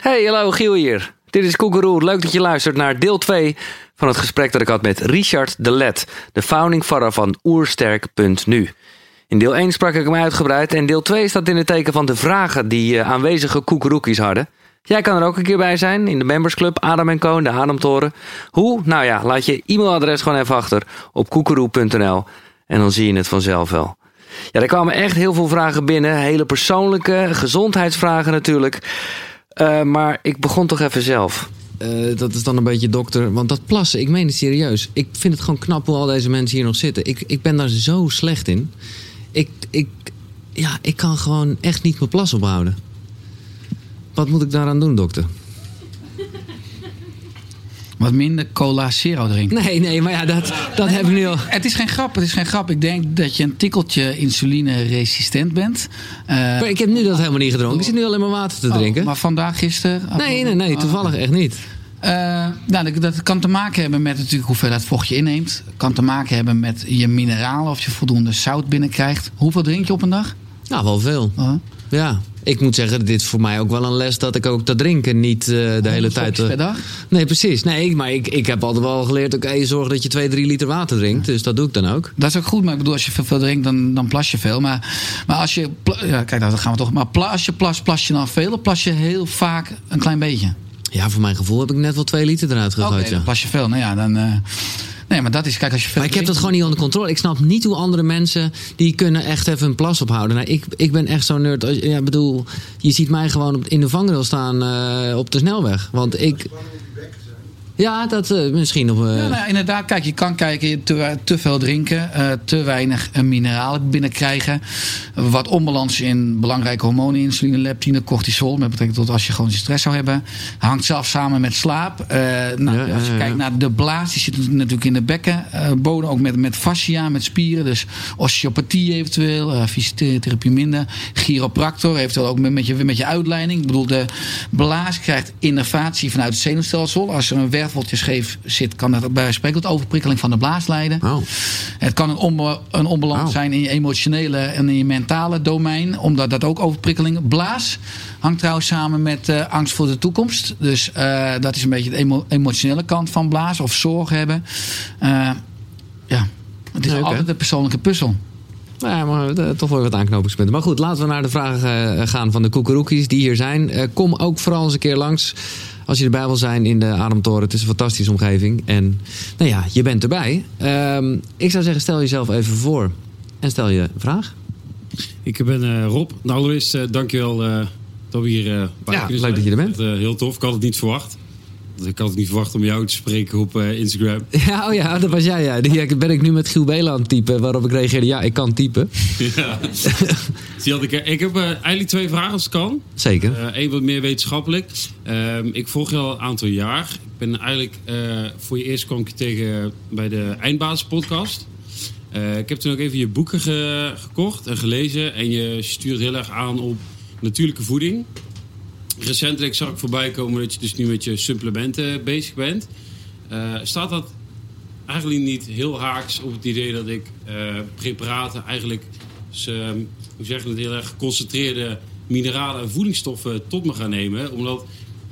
Hey, hallo, Giel hier. Dit is Koekeroe. Leuk dat je luistert naar deel 2 van het gesprek dat ik had met Richard de Let, de founding father van Oersterk.nu. In deel 1 sprak ik hem uitgebreid en deel 2 staat in het teken van de vragen die uh, aanwezige koekeroekies hadden. Jij kan er ook een keer bij zijn in de membersclub Adam Co. in de Ademtoren. Hoe? Nou ja, laat je e-mailadres gewoon even achter op koekeroe.nl en dan zie je het vanzelf wel. Ja, er kwamen echt heel veel vragen binnen. Hele persoonlijke, gezondheidsvragen natuurlijk. Uh, maar ik begon toch even zelf. Uh, dat is dan een beetje dokter. Want dat plassen, ik meen het serieus. Ik vind het gewoon knap hoe al deze mensen hier nog zitten. Ik, ik ben daar zo slecht in. Ik, ik, ja, ik kan gewoon echt niet mijn plas ophouden. Wat moet ik daaraan doen, dokter? Wat minder cola zero drinken. Nee, nee, maar ja, dat, dat heb ik nu al. Het is geen grap, het is geen grap. Ik denk dat je een tikkeltje insuline-resistent bent. Uh, maar ik heb nu dat helemaal niet gedronken. Ik zit nu alleen maar water te oh, drinken. Maar vandaag, gisteren? Nee, nee, nee, toevallig echt niet. Uh, nou, dat kan te maken hebben met natuurlijk hoeveelheid vocht je inneemt. kan te maken hebben met je mineralen of je voldoende zout binnenkrijgt. Hoeveel drink je op een dag? Nou, wel veel. Uh -huh. Ja, ik moet zeggen, dit is voor mij ook wel een les dat ik ook dat drinken niet uh, de hele tijd. Uh, per dag? Nee, precies. Nee, maar ik, ik heb altijd wel geleerd: oké, okay, zorg dat je 2, 3 liter water drinkt. Dus dat doe ik dan ook. Dat is ook goed, maar ik bedoel, als je veel, veel drinkt, dan, dan plas je veel. Maar, maar als je. Ja, kijk, dan gaan we toch. Maar als je plas, plas je dan veel of plas je heel vaak een klein beetje? Ja, voor mijn gevoel heb ik net wel 2 liter eruit gegooid. Okay, ja. dan plas je veel. Nou ja, dan. Uh, Nee, maar dat is, kijk, als je Maar ik heb dat gewoon niet onder controle. Ik snap niet hoe andere mensen die kunnen echt even een plas ophouden. Nou, ik, ik ben echt zo'n nerd. Ja, bedoel, je ziet mij gewoon in de vangrail staan uh, op de snelweg. Want ik. Ja, dat uh, misschien op. Uh... Ja, nou, inderdaad, kijk, je kan kijken, te, te veel drinken, uh, te weinig mineralen binnenkrijgen. Wat onbalans in belangrijke hormonen, insuline, leptine, cortisol. Dat betekent dat als je gewoon stress zou hebben. Hangt zelf samen met slaap. nou, ja, als je kijkt naar de blaas, die zit natuurlijk in de bekkenbodem, ook met, met fascia, met spieren. Dus osteopathie eventueel, fysiotherapie minder. Chiropractor, eventueel ook met, met, je, met je uitleiding. Ik bedoel, de blaas krijgt innervatie vanuit het zenuwstelsel. Als er een werveltje scheef zit, kan dat bij spreken tot overprikkeling van de blaas leiden. Oh. Het kan een, onbe een onbalans oh. zijn in je emotionele en in je mentale domein, omdat dat ook overprikkeling. Blaas hangt trouwens samen met uh, angst voor de toekomst. Dus uh, dat is een beetje de emo emotionele kant van blaas of zorg hebben. Uh, ja, het is altijd een persoonlijke puzzel. Ja, maar toch wel wat aanknopingspunten. Maar goed, laten we naar de vragen gaan van de koekeroekies die hier zijn. Kom ook vooral eens een keer langs. Als je erbij wil zijn in de Ademtoren. Het is een fantastische omgeving. En nou ja, je bent erbij. Um, ik zou zeggen, stel jezelf even voor. En stel je vraag. Ik ben Rob. Nou, allereerst dankjewel dat we hier bij ja, leuk dat je er bent. heel tof. Ik had het niet verwacht. Ik had het niet verwacht om jou te spreken op uh, Instagram. Ja, oh ja, dat was jij. Ja. Die ben ik nu met Giel Belen aan het typen. Waarop ik reageerde, ja, ik kan typen. Ja. Die had ik, ik heb uh, eigenlijk twee vragen als het kan. Zeker. Eén uh, wat meer wetenschappelijk. ik volg je al een aantal jaar. Ik ben eigenlijk, voor je eerst kwam ik je tegen bij de Eindbasis podcast. ik heb toen ook even je boeken ge gekocht en gelezen. En je stuurt heel erg aan op natuurlijke voeding recentelijk zag ik voorbij komen dat je dus nu met je supplementen bezig bent. Uh, staat dat eigenlijk niet heel haaks op het idee dat ik uh, preparaten eigenlijk, ze, hoe zeg je het, heel erg geconcentreerde mineralen en voedingsstoffen tot me gaan nemen? Omdat,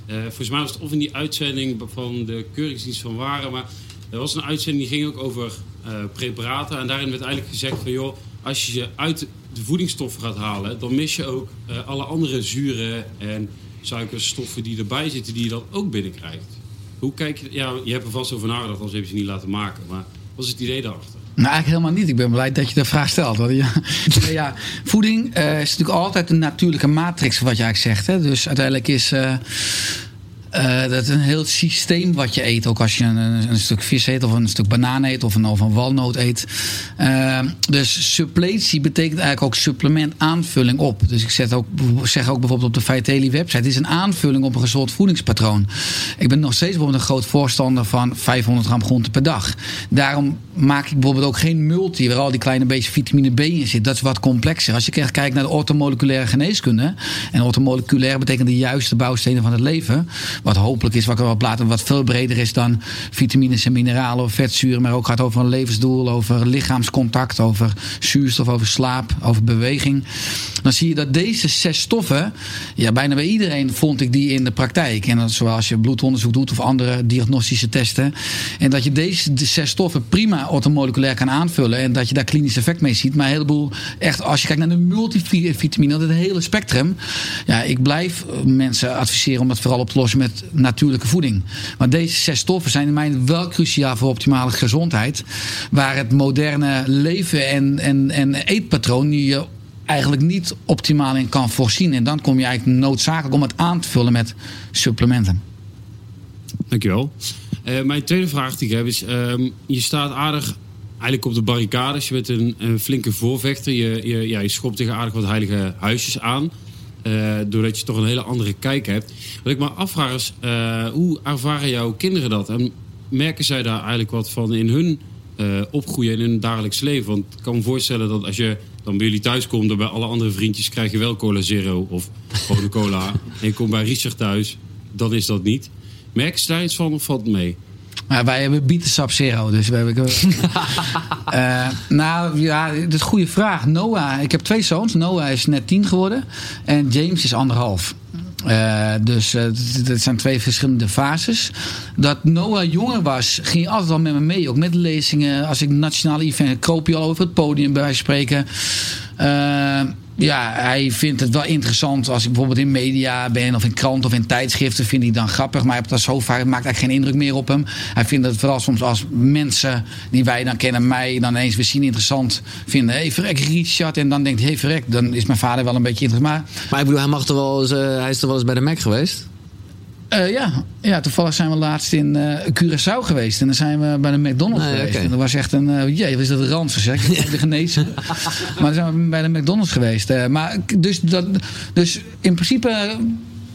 uh, volgens mij was het of in die uitzending van de Keuringsdienst van Waren, maar er was een uitzending die ging ook over preparaten. En daarin werd eigenlijk gezegd van joh, als je ze uit de voedingsstoffen gaat halen, dan mis je ook alle andere zuren en suikerstoffen die erbij zitten, die je dan ook binnenkrijgt. Hoe kijk je, ja, je hebt er vast over nagedacht, anders heb je ze niet laten maken. Maar wat is het idee daarachter? Nou, eigenlijk helemaal niet. Ik ben blij dat je de vraag stelt. Ja, ja voeding uh, is natuurlijk altijd een natuurlijke matrix, wat je eigenlijk zegt. Hè? Dus uiteindelijk is. Uh, uh, dat is een heel systeem wat je eet. Ook als je een, een, stuk vis eet, of een stuk banaan eet, of een, of een walnoot eet. Uh, dus suppletie betekent eigenlijk ook supplement aanvulling op. Dus ik zet ook, zeg ook bijvoorbeeld op de Vitaly website: het is een aanvulling op een gezond voedingspatroon. Ik ben nog steeds bijvoorbeeld een groot voorstander van 500 gram groente per dag. Daarom maak ik bijvoorbeeld ook geen multi waar al die kleine beetje vitamine B in zit. Dat is wat complexer. Als je kijkt naar de ortomoleculaire geneeskunde. En ortomoleculair betekent de juiste bouwstenen van het leven. Wat hopelijk is, wat, wat, later, wat veel breder is dan vitamines en mineralen of vetzuren. Maar ook gaat over een levensdoel, over lichaamscontact, over zuurstof, over slaap, over beweging. Dan zie je dat deze zes stoffen, ja, bijna bij iedereen vond ik die in de praktijk. En dat zoals je bloedonderzoek doet of andere diagnostische testen. En dat je deze zes stoffen prima ortomoleculair kan aanvullen. En dat je daar klinisch effect mee ziet. Maar een heleboel, echt, als je kijkt naar de multivitamine, dat het hele spectrum. Ja, ik blijf mensen adviseren om dat vooral op te lossen met natuurlijke voeding. Maar deze zes stoffen zijn in mijn wel cruciaal voor optimale gezondheid. Waar het moderne leven en, en, en eetpatroon je eigenlijk niet optimaal in kan voorzien. En dan kom je eigenlijk noodzakelijk om het aan te vullen met supplementen. Dankjewel. Uh, mijn tweede vraag die ik heb is: um, je staat aardig eigenlijk op de barricades. Je bent een, een flinke voorvechter. Je, je, ja, je schopt tegen aardig wat heilige huisjes aan. Uh, doordat je toch een hele andere kijk hebt. Wat ik me afvraag is: uh, hoe ervaren jouw kinderen dat? En merken zij daar eigenlijk wat van in hun opgroeien in hun dagelijks leven? Want ik kan me voorstellen dat als je dan bij jullie thuis komt, dan bij alle andere vriendjes krijg je wel cola zero of gewone cola. en je komt bij Richard thuis, dan is dat niet. Merk je daar iets van of valt het mee? Maar wij hebben bietensap zero, dus we hebben... uh, nou ja, dat is een goede vraag. Noah, ik heb twee zoons. Noah is net tien geworden en James is anderhalf. Uh, dus uh, dat zijn twee verschillende fases. Dat Noah jonger was, ging hij altijd al met me mee. Ook met lezingen. Als ik nationale event kroop je al over het podium bij spreken. Uh, ja, hij vindt het wel interessant als ik bijvoorbeeld in media ben of in kranten of in tijdschriften. Vind hij dan grappig, maar dat zo vaak maakt eigenlijk geen indruk meer op hem. Hij vindt het vooral soms als mensen die wij dan kennen, mij dan eens we zien interessant vinden. Hé, hey, verrek, Richard. En dan denkt, hé, hey, verrek, dan is mijn vader wel een beetje interessant. Maar, ik bedoel, hij, mag toch wel uh, hij is toch wel eens bij de Mac geweest? Uh, ja. ja, toevallig zijn we laatst in uh, Curaçao geweest. En dan zijn we bij de McDonald's nee, geweest. Okay. En dat was echt een... Uh, jee, wat is dat rand zeg. Ik de genezen. maar dan zijn we bij de McDonald's geweest. maar dus, dat, dus in principe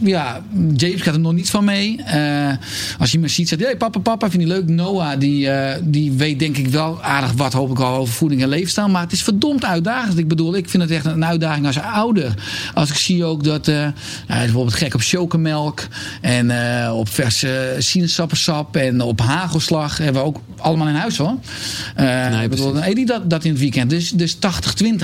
ja, James gaat er nog niet van mee. Uh, als je me ziet, zegt hey, papa, papa, vind je leuk? Noah, die, uh, die weet denk ik wel aardig wat, hoop ik al, over voeding en leefstijl. Maar het is verdomd uitdagend. Ik bedoel, ik vind het echt een uitdaging als ouder. Als ik zie ook dat, uh, bijvoorbeeld gek op chocomelk. En op verse sinaasappelsap. En op hagelslag. Hebben we ook allemaal in huis hoor. nee, ik bedoel, eet die dat, dat in het weekend. Dus, dus 80-20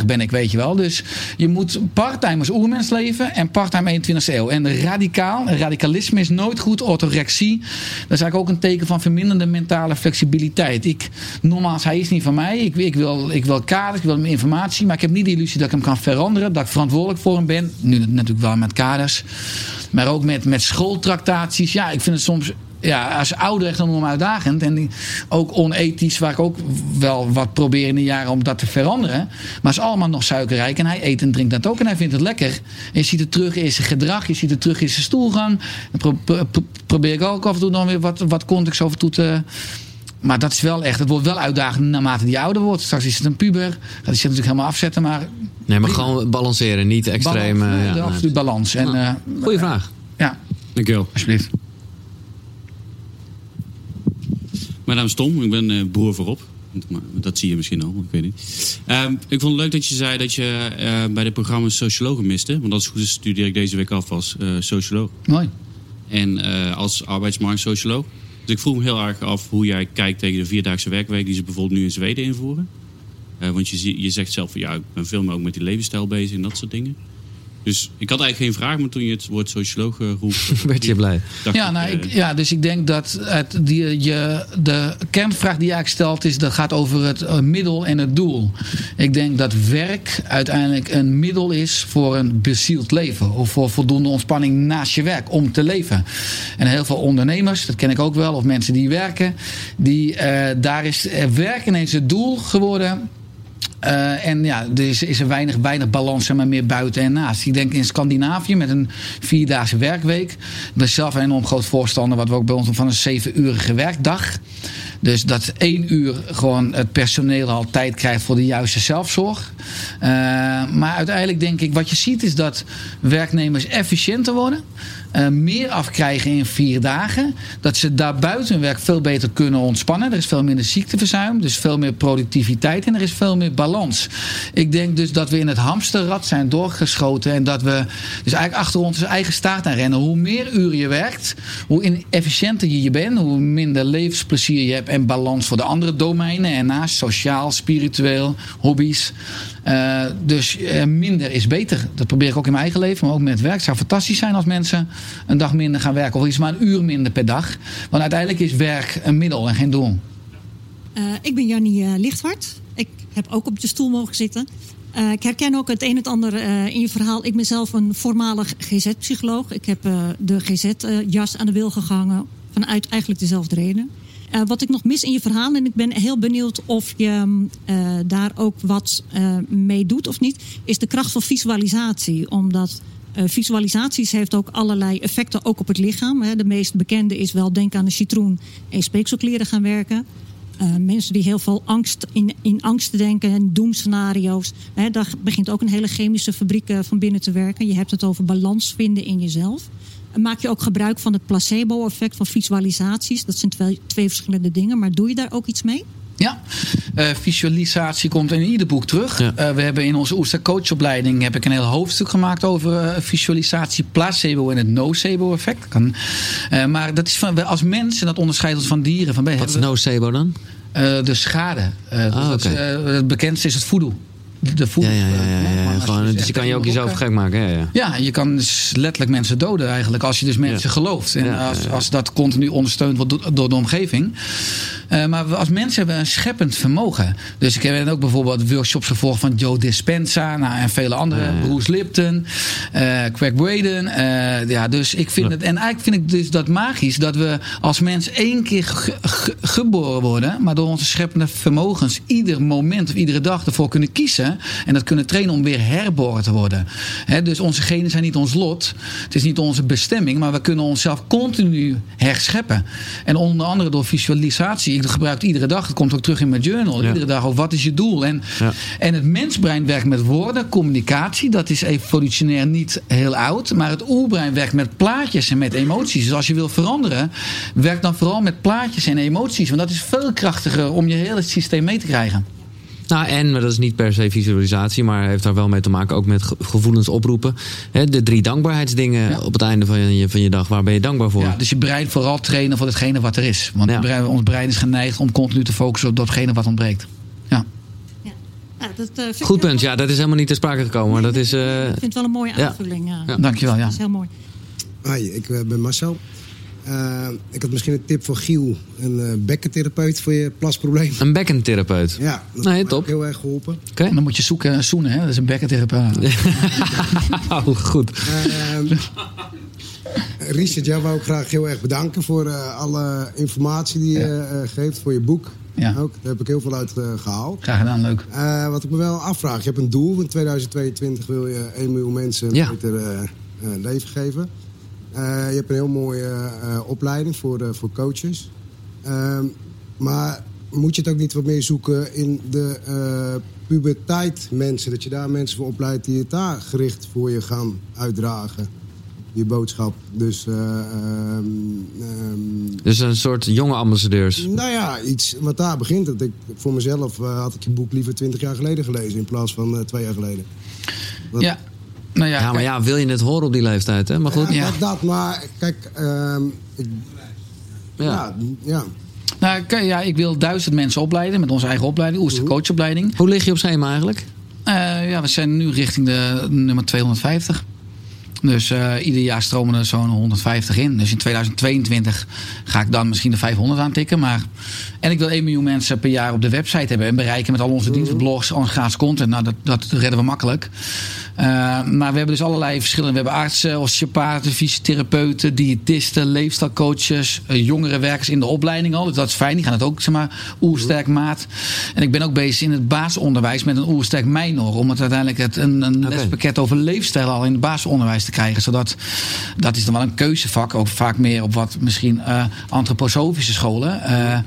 ben ik, weet je wel. Dus je moet parttime als oermens leven. En parttime 21e eeuw. En de radicaal. Radicalisme is nooit goed. Orthorexie. Dat is eigenlijk ook een teken van verminderde mentale flexibiliteit. Ik, nogmaals, hij is niet van mij. Ik, ik, wil, ik wil kaders, ik wil informatie. Maar ik heb niet de illusie dat ik hem kan veranderen. Dat ik verantwoordelijk voor hem ben. Nu natuurlijk wel met kaders. Maar ook met, met schooltractaties. Ja, ik vind het soms ja, als ouder echt enorm uitdagend. En ook onethisch, waar ik ook wel wat probeer in de jaren om dat te veranderen. Maar het is allemaal nog suikerrijk. En hij eet en drinkt dat ook. En hij vindt het lekker. En je ziet het terug in zijn gedrag. Je ziet het terug in zijn stoelgang. Dan probeer ik ook af en toe nog weer wat, wat context over toe te... Maar dat is wel echt, het wordt wel uitdagend naarmate die ouder wordt. Straks is het een puber. Gaat hij zich natuurlijk helemaal afzetten. Maar nee, maar gewoon balanceren, niet extreem. Balans, ja, absoluut balans. En, uh, Goeie vraag. Ja. Dankjewel. Alsjeblieft. Mijn naam is Tom, ik ben uh, broer voorop. Dat zie je misschien al, ik weet niet. Um, ik vond het leuk dat je zei dat je uh, bij de programma sociologen miste. Want als het goed is studeer ik deze week af als uh, socioloog. Mooi. En als arbeidsmarktsocioloog. Dus ik vroeg me heel erg af hoe jij kijkt tegen de vierdaagse werkweek... die ze bijvoorbeeld nu in Zweden invoeren. want je, je zegt zelf van ja, ik ben veel meer ook met die levensstijl bezig en dat soort dingen. Dus ik had eigenlijk geen vraag, maar toen je het woord socioloog uh, roept... werd je blij? Ja, nou, ik, ja, dus ik denk dat het, die, je, de kernvraag die je eigenlijk stelt... is dat gaat over het uh, middel en het doel. Ik denk dat werk uiteindelijk een middel is voor een bezield leven. Of voor voldoende ontspanning naast je werk om te leven. En heel veel ondernemers, dat ken ik ook wel, of mensen die werken... Die, uh, daar is werk ineens het doel geworden uh, en ja, er is, is er weinig, weinig balans, maar meer buiten en naast. Ik denk in Scandinavië met een vierdaagse werkweek. Ik ben zelf een enorm groot voorstander, wat we ook bij ons van een zevenurige werkdag. Dus dat één uur gewoon het personeel al tijd krijgt voor de juiste zelfzorg. Uh, maar uiteindelijk denk ik, wat je ziet is dat werknemers efficiënter worden. Uh, meer afkrijgen in vier dagen. Dat ze daarbuiten hun werk veel beter kunnen ontspannen. Er is veel minder ziekteverzuim. Dus veel meer productiviteit. En er is veel meer balans. Ik denk dus dat we in het hamsterrad zijn doorgeschoten. En dat we dus eigenlijk achter ons eigen staart aan rennen. Hoe meer uren je werkt. Hoe efficiënter je je bent. Hoe minder levensplezier je hebt. En balans voor de andere domeinen. En naast sociaal, spiritueel, hobby's. Uh, dus uh, minder is beter. Dat probeer ik ook in mijn eigen leven, maar ook met werk. Het zou fantastisch zijn als mensen een dag minder gaan werken. Of iets maar een uur minder per dag. Want uiteindelijk is werk een middel en geen doel. Uh, ik ben Jannie Lichthart. Ik heb ook op je stoel mogen zitten. ik herken ook het een en het ander in je verhaal. Ik ben zelf een voormalig GZ-psycholoog. Ik heb de GZ-jas aan de wil gehangen vanuit eigenlijk dezelfde reden. Uh, wat ik nog mis in je verhaal, en ik ben heel benieuwd of je uh, daar ook wat uh, mee doet of niet, is de kracht van visualisatie. Omdat visualisaties heeft ook allerlei effecten, ook op het lichaam. Hè. De meest bekende is wel denk aan de citroen en speekselkleren gaan werken. mensen die heel veel angst in, in angst denken en doemscenario's. Hè, daar begint ook een hele chemische fabriek van binnen te werken. Je hebt het over balans vinden in jezelf. Maak je ook gebruik van het placebo-effect van visualisaties? Dat zijn twee, twee verschillende dingen, maar doe je daar ook iets mee? Ja, uh, visualisatie komt in ieder boek terug. Ja. Uh, we hebben in onze Oester coachopleiding heb ik een heel hoofdstuk gemaakt over uh, visualisatie, placebo en het nocebo effect. Kan, maar dat is van, als mensen, dat onderscheidt ons van dieren. Van, Wat is nocebo dan? de schade. Okay. is, het bekendste is het voedoe de. Ja, ja, ja, ja. Gewoon, dus je kan je ook jezelf gek maken. Ja, ja. ja, je kan dus letterlijk mensen doden eigenlijk als je dus mensen gelooft. En als, als dat continu ondersteund wordt door de omgeving. Uh, maar als mensen hebben een scheppend vermogen. Dus ik heb ook bijvoorbeeld workshops gevolgd van Joe Dispenza nou, en vele andere. Bruce Lipton, uh, Craig Braden. Uh, ja, dus ik vind het. En eigenlijk vind ik dus dat magisch dat we als mens één keer ge, ge, geboren worden. Maar door onze scheppende vermogens ieder moment of iedere dag ervoor kunnen kiezen. En dat kunnen trainen om weer herboren te worden. He, dus onze genen zijn niet ons lot. Het is niet onze bestemming. Maar we kunnen onszelf continu herscheppen. En onder andere door visualisatie ik gebruik het iedere dag. Het komt ook terug in mijn journal. Iedere dag over wat is je doel. En, ja. en het mensbrein werkt met woorden, communicatie. Dat is evolutionair niet heel oud. Maar het oerbrein werkt met plaatjes en met emoties. Dus als je wil veranderen, werk dan vooral met plaatjes en emoties. Want dat is veel krachtiger om je hele systeem mee te krijgen. Nou, en, maar dat is niet per se visualisatie, maar heeft daar wel mee te maken ook met gevoelens oproepen. de drie dankbaarheidsdingen op het einde van je, van je dag. Waar ben je dankbaar voor? Ja, dus je brein vooral trainen voor hetgene wat er is. Want ja. brein, ons brein is geneigd om continu te focussen op datgene wat ontbreekt. Ja. dat, uh, Goed punt, ja, dat is helemaal niet ter sprake gekomen. Maar dat is, uh, ik vind het wel een mooie aanvulling. Ja. Ja. Dankjewel, ja. Dat is heel mooi. Hoi, ik ben Marcel. Uh, ik had misschien een tip voor Giel. Een uh, bekkentherapeut voor je plasprobleem. Een bekkentherapeut? Ja, dat nee, top. heel erg geholpen. Oké. Okay. Dan moet je zoeken en zoenen, hè? Dat is een bekkentherapeut. oh, goed. Uh, Richard, jou wou ik graag heel erg bedanken voor uh, alle informatie die je geeft. Voor je boek. Ja. Ook. Daar heb ik heel veel uit gehaald. Graag gedaan, leuk. wat ik me wel afvraag. Je hebt een doel. In 2022 wil je 1 miljoen mensen een ja. beter leven geven. Uh, je hebt een heel mooie uh, opleiding voor, uh, voor coaches. Ehm, maar moet je het ook niet wat meer zoeken in de puberteit mensen? Dat je daar mensen voor opleidt die het daar gericht voor je gaan uitdragen. Je boodschap. Dus, um, dus een soort jonge ambassadeurs? Nou ja, iets wat daar begint. Dat ik, voor mezelf had ik je boek liever twintig jaar geleden gelezen in plaats van twee jaar geleden. Dat, ja, nou ja, ja, maar ja, wil je het horen op die leeftijd, hè? Maar goed. Ja, Dat, dat, maar kijk, um, ik, ja. ja. ja. Nou, ja, ik wil duizend mensen opleiden met onze eigen opleiding, Oester mhm. coachopleiding. Hoe lig je op schema eigenlijk? Uh, ja, we zijn nu richting de nummer 250. Dus uh, ieder jaar stromen er zo'n 150 in. Dus in 2022 ga ik dan misschien de 500 aantikken. Maar... En ik wil 1 miljoen mensen per jaar op de website hebben en bereiken met al onze diensten, blogs, onze gratis content. Nou, dat, dat redden we makkelijk. Uh, maar we hebben dus allerlei verschillende. We hebben artsen, osteopaten, fysiotherapeuten, diëtisten, leefstijlcoaches, uh, jongere werkers in de opleiding al. Dus dat is fijn. Die gaan het ook, zeg maar, oersterk maat. En ik ben ook bezig in het basisonderwijs met een oersterk minor. Om het uiteindelijk het, een, een okay. lespakket over leefstijl al in het basisonderwijs te krijgen. Zodat, dat is dan wel een keuzevak. Ook vaak meer op wat misschien uh, antroposofische scholen. Uh,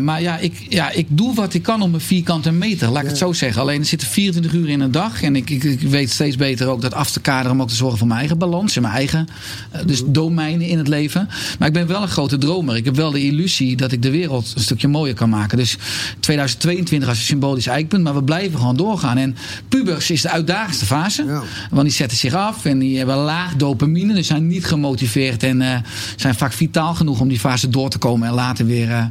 maar ja ik, ja, ik doe wat ik kan om een vierkante meter. Laat ik het zo zeggen. Alleen er zitten 24 uur in een dag. En ik, ik, ik weet steeds beter ook dat af te kaderen om ook te zorgen voor mijn eigen balans. En mijn eigen uh, dus domeinen in het leven. Maar ik ben wel een grote dromer. Ik heb wel de illusie dat ik de wereld een stukje mooier kan maken. Dus 2022 als een symbolisch eikpunt. Maar we blijven gewoon doorgaan. En pubers is de uitdagendste fase. Ja. Want die zetten zich af en die hebben laag dopamine. Dus zijn niet gemotiveerd en uh, zijn vaak vitaal genoeg om die fase door te komen. En later weer...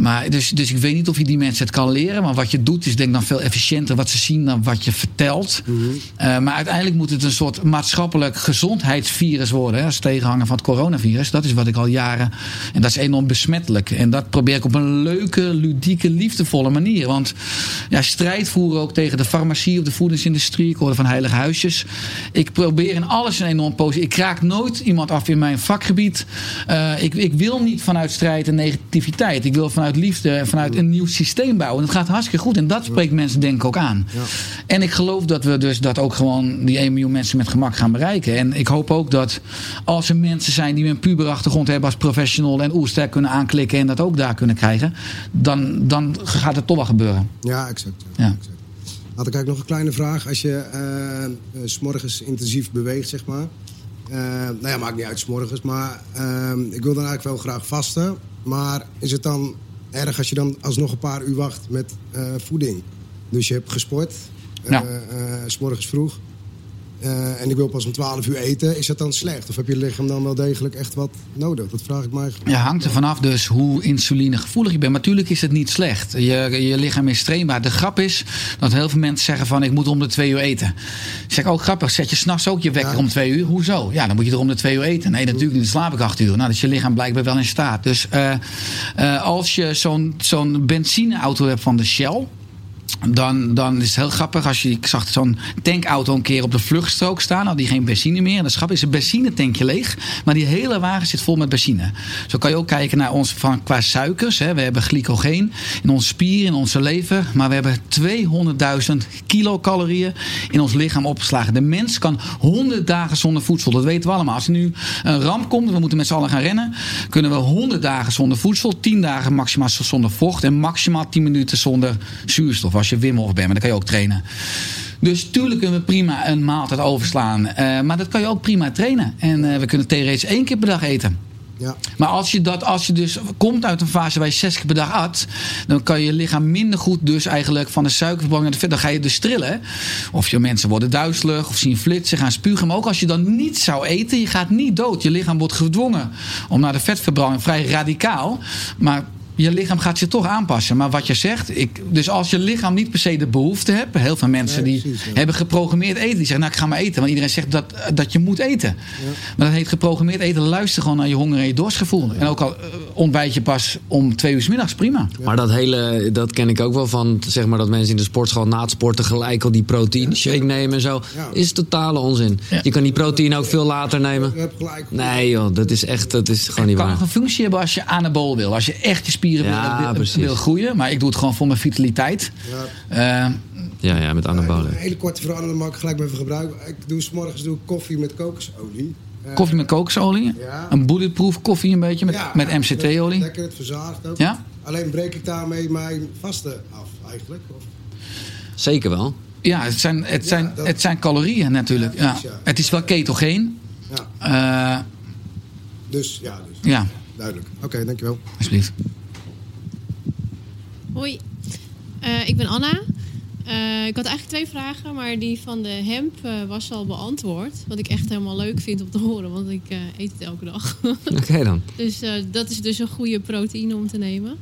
maar dus, dus ik weet niet of je die mensen het kan leren. Maar wat je doet is denk ik dan veel efficiënter wat ze zien dan wat je vertelt. Mm -hmm. uh, maar uiteindelijk moet het een soort maatschappelijk gezondheidsvirus worden. Hè, als tegenhanger van het coronavirus. Dat is wat ik al jaren... En dat is enorm besmettelijk. En dat probeer ik op een leuke, ludieke, liefdevolle manier. Want ja, strijd voeren ook tegen de farmacie of de voedingsindustrie. Ik hoorde van heilige huisjes. Ik probeer in alles een enorm positief. Ik raak nooit iemand af in mijn vakgebied. Uh, ik, ik wil niet vanuit strijd en negativiteit. Ik wil vanuit liefde en vanuit een nieuw systeem bouwen. En dat gaat hartstikke goed. En dat spreekt mensen denk ik ook aan. Ja. En ik geloof dat we dus dat ook gewoon die 1 miljoen mensen met gemak gaan bereiken. En ik hoop ook dat als er mensen zijn die een puberachtergrond hebben als professional en oerster kunnen aanklikken en dat ook daar kunnen krijgen, dan, dan gaat het toch wel gebeuren. Ja, exact. Ja. ja. exact. Had ik eigenlijk nog een kleine vraag. Als je uh, s morgens intensief beweegt, zeg maar. Uh, nou ja, maakt niet uit s'morgens. Maar uh, ik wil dan eigenlijk wel graag vasten. Maar is het dan erg als je dan alsnog een paar uur wacht met uh, voeding. Dus je hebt gesport, ja. uh, uh, s morgens vroeg. Uh, en ik wil pas om 12 uur eten. Is dat dan slecht? Of heb je lichaam dan wel degelijk echt wat nodig? Dat vraag ik mij. Ja, hangt er vanaf dus hoe insulinegevoelig je bent. Maar natuurlijk is het niet slecht. Je, je lichaam is trainbaar. De grap is dat heel veel mensen zeggen van ik moet om de twee uur eten. Ik zeg ook grappig, zet je s'nachts ook je wekker ja. om twee uur? Hoezo? Ja, dan moet je er om de twee uur eten. Nee, natuurlijk niet. Dan slaap ik acht uur. Nou, dus je lichaam blijkbaar wel in staat. Dus uh, uh, als je zo'n zo'n benzineauto hebt van de Shell dan, dan is het heel grappig als je. Ik zag zo'n tankauto een keer op de vluchtstrook staan. Had die geen benzine meer. En dat schap is een benzinetankje leeg. Maar die hele wagen zit vol met benzine. Zo kan je ook kijken naar ons van, qua suikers. Hè. We hebben glycogeen in onze spieren, in onze lever. Maar we hebben 200.000 kilocalorieën in ons lichaam opgeslagen. De mens kan 100 dagen zonder voedsel. Dat weten we allemaal. Als er nu een ramp komt, we moeten met z'n allen gaan rennen. Kunnen we 100 dagen zonder voedsel. 10 dagen maximaal zonder vocht. En maximaal 10 minuten zonder zuurstof als je Wim Hof bent, maar dan kan je ook trainen. Dus tuurlijk kunnen we prima een maaltijd overslaan. Uh, maar dat kan je ook prima trainen. En uh, we kunnen theoretisch één keer per dag eten. Ja. Maar als je, dat, als je dus komt uit een fase waar je zes keer per dag at, dan kan je lichaam minder goed dus eigenlijk van de suikerverbranding naar de vet. Dan ga je dus trillen. Of je mensen worden duizelig of zien flitsen, gaan spugen. Maar ook als je dan niet zou eten, je gaat niet dood. Je lichaam wordt gedwongen om naar de vetverbranding. Vrij radicaal. Maar je lichaam gaat zich toch aanpassen. Maar wat je zegt, ik, dus als je lichaam niet per se de behoefte hebt. Heel veel mensen die precies, hebben geprogrammeerd eten. Die zeggen, nou ik ga maar eten. Want iedereen zegt dat, dat je moet eten. Ja. Maar dat heet geprogrammeerd eten. Luister gewoon naar je honger en je dorstgevoel. En ook al uh, ontbijt je pas om twee uur s middags, prima. Maar dat hele, dat ken ik ook wel van, zeg maar dat mensen in de sportschool na het sporten gelijk al die proteïne shake nemen en zo. Is totale onzin. Je kan die proteïne ook veel later nemen. Nee joh, dat is echt, dat is gewoon niet waar. Het kan nog een functie hebben als je anabool wil. Als je echt je spieren ja, wil, wil, groeien. Maar ik doe het gewoon voor mijn vitaliteit. Ja. Uh, ja, ja, met anabolen. Een hele korte verandering mag ik gelijk even gebruiken. Ik doe s morgens doe koffie met kokosolie. Uh, koffie met kokosolie? Ja. Een bulletproof koffie een beetje met, ja, met MCT-olie? Lekker, het verzadigt ook. Ja? Alleen breek ik daarmee mijn vaste af eigenlijk. Of? Zeker wel. Ja, het zijn, het zijn, ja, dat... het zijn calorieën natuurlijk. Ja, Het is wel ketogeen. Ja. Uh, dus, ja. Dus. Ja. Duidelijk. Oké, okay, dankjewel. Alsjeblieft. Hoi, uh, ik ben Anna. Uh, ik had eigenlijk twee vragen, maar die van de hemp uh, was al beantwoord. Wat ik echt helemaal leuk vind om te horen, want ik eet het elke dag. Oké okay, dan. Dus dat is dus een goede proteïne om te nemen.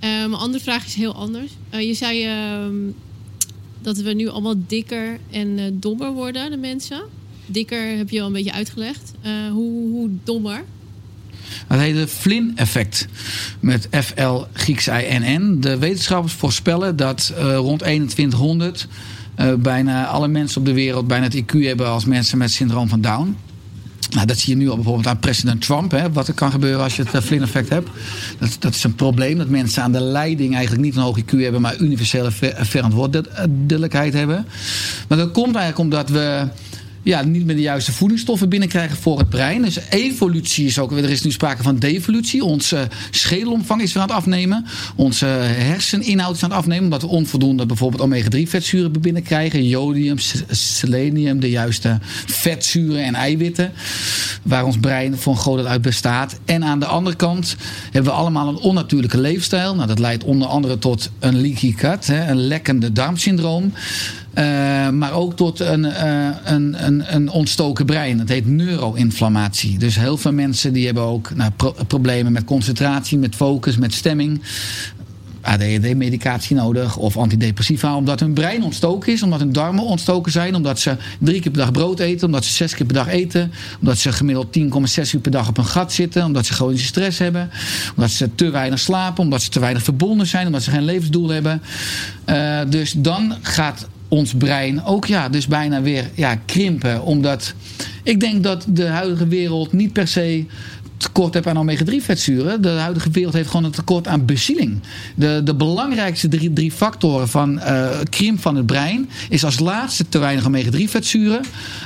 mijn andere vraag is heel anders. je zei ehm, dat we nu allemaal dikker en dommer worden, de mensen. Dikker heb je al een beetje uitgelegd. hoe, hoe dommer? Het heet het Flynn-effect. Met FL Grieks INN. De wetenschappers voorspellen dat uh, rond 2100 uh, bijna alle mensen op de wereld bijna het IQ hebben als mensen met syndroom van Down. Nou, dat zie je nu al bijvoorbeeld aan president Trump. Hè, wat er kan gebeuren als je het uh, Flynn-effect hebt. Dat, dat is een probleem. Dat mensen aan de leiding eigenlijk niet een hoog IQ hebben. Maar universele ver verantwoordelijkheid hebben. Maar dat komt eigenlijk omdat we ja, niet meer de juiste voedingsstoffen binnenkrijgen voor het brein. Dus evolutie is ook, er is nu sprake van devolutie. Onze schedelomvang is weer aan het afnemen. Onze herseninhoud is aan het afnemen. Omdat we onvoldoende bijvoorbeeld omega-3 vetzuren binnenkrijgen. Jodium, selenium, de juiste vetzuren en eiwitten. Waar ons brein voor een groot uit bestaat. En aan de andere kant hebben we allemaal een onnatuurlijke leefstijl. Nou, dat leidt onder andere tot een leaky gut, hè, een lekkende darmsyndroom. Uh, maar ook tot een, uh, een, een, een ontstoken brein. Dat heet neuroinflammatie. Dus heel veel mensen die hebben ook nou, pro problemen met concentratie, met focus, met stemming. ADHD-medicatie nodig of antidepressiva, omdat hun brein ontstoken is, omdat hun darmen ontstoken zijn, omdat ze drie keer per dag brood eten, omdat ze zes keer per dag eten, omdat ze gemiddeld 10,6 uur per dag op een gat zitten, omdat ze chronische stress hebben, omdat ze te weinig slapen, omdat ze te weinig verbonden zijn, omdat ze geen levensdoel hebben. Uh, dus dan gaat ons brein ook ja, dus bijna weer ja, krimpen. Omdat ik denk dat de huidige wereld niet per se tekort hebt aan omega-3 vetzuren. De huidige wereld heeft gewoon een tekort aan bezieling. De, de belangrijkste drie, drie factoren van uh, krimp van het brein is als laatste te weinig omega-3 vetzuren.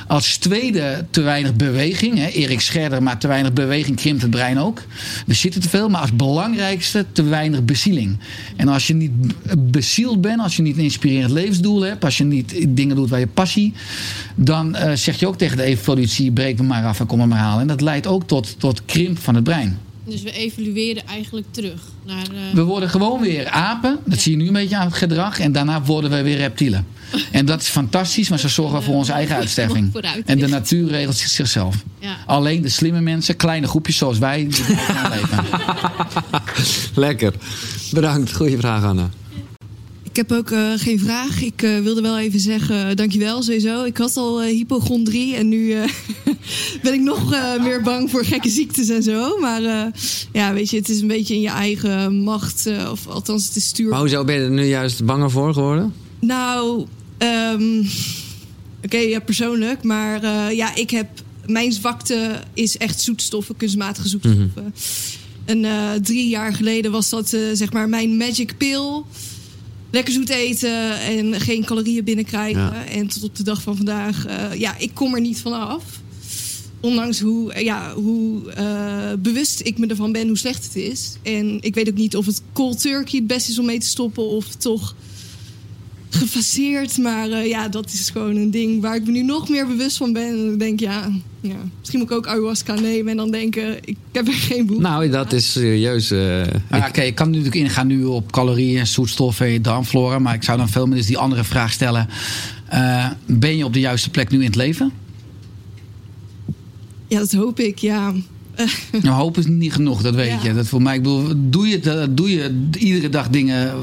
Als tweede te weinig beweging. Hè. Erik Scherder, maar te weinig beweging krimpt het brein ook. We zitten te veel, maar als belangrijkste te weinig bezieling. En als je niet bezield bent, als je niet een inspirerend levensdoel hebt, als je niet dingen doet waar je passie, dan uh, zeg je ook tegen de evolutie: breek me maar af en kom er maar halen. En dat leidt ook tot, tot krimp van het brein. Dus we evolueren eigenlijk terug naar. Uh... We worden gewoon weer apen. Dat zie je nu een beetje aan het gedrag. En daarna worden we weer reptielen. En dat is fantastisch, maar ze zorgen voor onze eigen uitsterving. En de natuur regelt zichzelf. Ja. Alleen de slimme mensen, kleine groepjes zoals wij, die leven. Lekker. Bedankt. Goeie vraag, Anna. Ik heb ook uh, geen vraag. Ik uh, wilde wel even zeggen, uh, dankjewel sowieso. Ik had al hypochondrie en nu ben ik nog meer bang voor gekke ziektes en zo. Maar ja, weet je, het is een beetje in je eigen macht. of althans, het is stuur. Maar hoezo ben je er nu juist banger voor geworden? Nou, um, oké, okay, ja, persoonlijk. Maar ja, ik heb... Mijn zwakte is echt zoetstoffen, kunstmatige zoetstoffen. Mm -hmm. En drie jaar geleden was dat zeg maar mijn magic pill lekker zoet eten en geen calorieën binnenkrijgen. En tot op de dag van vandaag, uh, ja, ik kom er niet vanaf. Ondanks hoe, ja, hoe uh, bewust ik me ervan ben hoe slecht het is. En ik weet ook niet of het cold turkey het beste is om mee te stoppen of toch gefaseerd. Maar uh, ja, dat is gewoon een ding waar ik me nu nog meer bewust van ben. En ik denk, ja, ja, misschien moet ik ook ayahuasca nemen en dan denken, ik heb er geen boek. Nou, dat is serieus. Uh, ja, Oké, ik kan natuurlijk ingaan nu op calorieën, zoetstoffen, darmflora. Maar ik zou dan veel meer dus die andere vraag stellen. Uh, ben je op de juiste plek nu in het leven? Ja, dat hoop ik, ja. nou, hoop is niet genoeg, dat weet ja. je. Dat voor mij, ik bedoel, doe je, doe je iedere dag dingen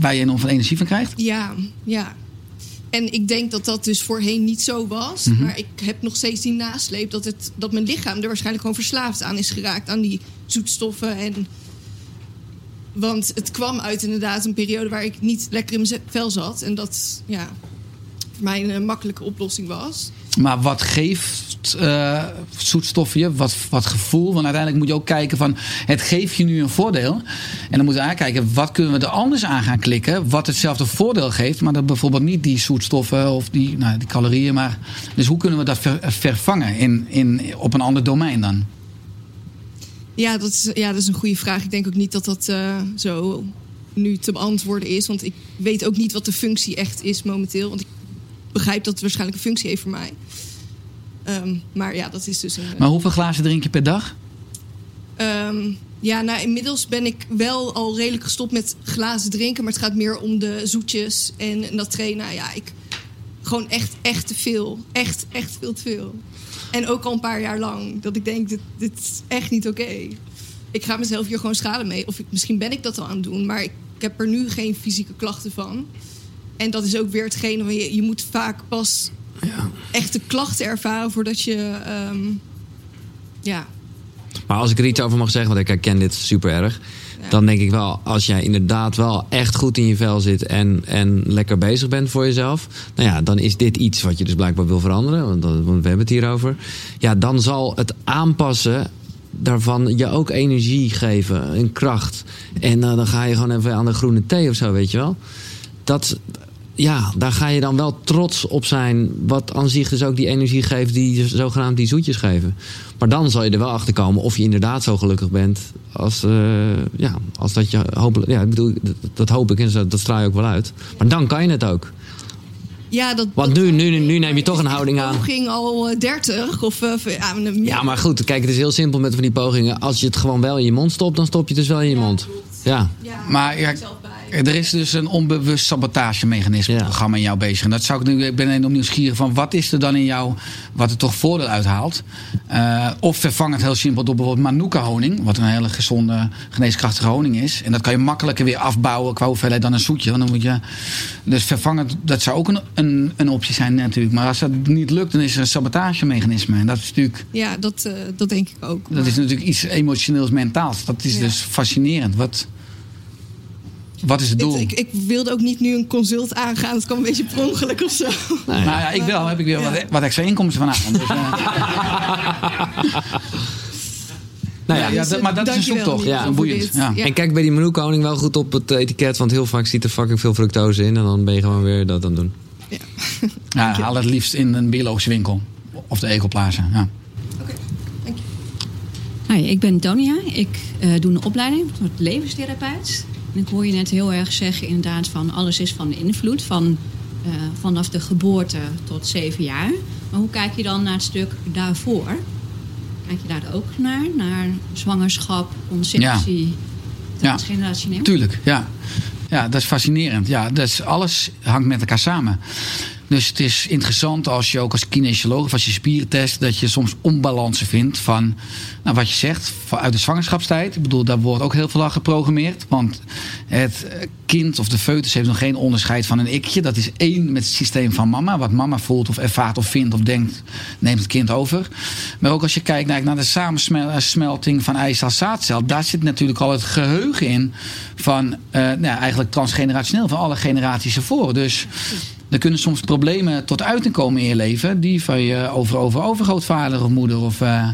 waar je enorm veel energie van krijgt? Ja, ja. En ik denk dat dat dus voorheen niet zo was. Mm -hmm. Maar ik heb nog steeds die nasleep dat, het, dat mijn lichaam er waarschijnlijk gewoon verslaafd aan is geraakt. Aan die zoetstoffen. En, want het kwam uit inderdaad een periode waar ik niet lekker in mijn vel zat. En dat ja, voor mij een makkelijke oplossing was. Maar wat geeft uh, zoetstoffen je? Wat, wat gevoel? Want uiteindelijk moet je ook kijken van... het geeft je nu een voordeel. En dan moeten we aankijken... wat kunnen we er anders aan gaan klikken... wat hetzelfde voordeel geeft... maar dat bijvoorbeeld niet die zoetstoffen of die, nou, die calorieën... maar dus hoe kunnen we dat ver, vervangen in, in, op een ander domein dan? Ja dat, is, ja, dat is een goede vraag. Ik denk ook niet dat dat uh, zo nu te beantwoorden is. Want ik weet ook niet wat de functie echt is momenteel. Want ik begrijp dat het waarschijnlijk een functie heeft voor mij. Um, maar ja, dat is dus een. Maar hoeveel glazen drink je per dag? Um, ja, nou inmiddels ben ik wel al redelijk gestopt met glazen drinken. Maar het gaat meer om de zoetjes en, en dat trainen. Ja, ik. Gewoon echt, echt te veel. Echt, echt veel te veel. En ook al een paar jaar lang. Dat ik denk, dit, dit is echt niet oké. Okay. Ik ga mezelf hier gewoon schalen mee. Of ik, misschien ben ik dat al aan het doen. Maar ik, ik heb er nu geen fysieke klachten van. En dat is ook weer hetgene waar je, je moet vaak pas ja. echte klachten ervaren voordat je. Um, ja. Maar als ik er iets over mag zeggen, want ik herken dit super erg. Ja. Dan denk ik wel, als jij inderdaad wel echt goed in je vel zit en, en lekker bezig bent voor jezelf. Nou ja, dan is dit iets wat je dus blijkbaar wil veranderen. Want, we hebben het hier over. Ja, dan zal het aanpassen daarvan je ook energie geven en kracht. En uh, dan ga je gewoon even aan de groene thee of zo, weet je wel. Dat, ja, daar ga je dan wel trots op zijn. Wat aan zich dus ook die energie geeft die zogenaamd die zoetjes geven. Maar dan zal je er wel achter komen of je inderdaad zo gelukkig bent. Als, uh, ja, als dat je hopelijk. Ja, ik bedoel, dat, dat hoop ik en dat straal je ook wel uit. Maar dan kan je het ook. Ja, dat, Want nu, nu, nu neem je toch een houding aan. ging al 30 of. Uh, ja, ja, maar goed, kijk, het is heel simpel met van die pogingen. Als je het gewoon wel in je mond stopt, dan stop je het dus wel in je mond. Ja. ja. Maar ja, er is dus een onbewust sabotagemechanisme ja. programma in jou bezig. En dat zou ik nu, ik ben enorm nieuwsgierig van wat is er dan in jou wat er toch voordeel uithaalt? Uh, of vervang het heel simpel door bijvoorbeeld manuka honing, wat een hele gezonde, geneeskrachtige honing is. En dat kan je makkelijker weer afbouwen qua hoeveelheid dan een zoetje. Want dan moet je, dus vervangen, dat zou ook een, een, een optie zijn natuurlijk. Maar als dat niet lukt, dan is er een sabotagemechanisme. En dat is natuurlijk. Ja, dat, uh, dat denk ik ook. Dat is natuurlijk iets emotioneels, mentaals. Dat is ja. dus fascinerend. Wat, wat is het doel? Ik, ik, wilde ook niet nu een consult aangaan. Het kwam een beetje per ongeluk of zo. Nou ja, ik wel. Heb ik weer wat, wat extra inkomsten vanavond. Dus, uh... Nou ja, ja, maar dat is een zoektocht. Ja, een boeiend. Ja. En kijk bij die menukoning wel goed op het etiket. Want heel vaak zit er fucking veel fructose in. En dan ben je gewoon weer dat aan het doen. Ja, ja haal het liefst in een biologische winkel. Of de ecoplaza. Ja. Oké, dank je. Hi, ik ben Tonia. Ik uh, doe een opleiding tot levenstherapeut. En ik hoor je net heel erg zeggen inderdaad van alles is van invloed. Van, uh, vanaf de geboorte tot zeven jaar. Maar hoe kijk je dan naar het stuk daarvoor? Kijk je daar ook naar? Naar zwangerschap, conceptie, ja. transgenerationeel? Ja, tuurlijk, ja. Ja, dat is fascinerend. Ja, dat is, alles hangt met elkaar samen. Dus het is interessant als je ook als kinesioloog of als je spieren test, dat je soms onbalansen vindt van nou, wat je zegt uit de zwangerschapstijd. Ik bedoel, daar wordt ook heel veel aan geprogrammeerd. Want het kind of de foetus heeft nog geen onderscheid van een ikje. Dat is één met het systeem van mama. Wat mama voelt of ervaart of vindt of denkt, neemt het kind over. Maar ook als je kijkt naar, de samensmelting van eicel zaadcel, daar zit natuurlijk al het geheugen in van uh, nou, eigenlijk transgenerationeel van alle generaties ervoor. Dus er kunnen soms problemen tot uiting komen in je leven. Die van je over, over, overgrootvader of moeder. Of, uh,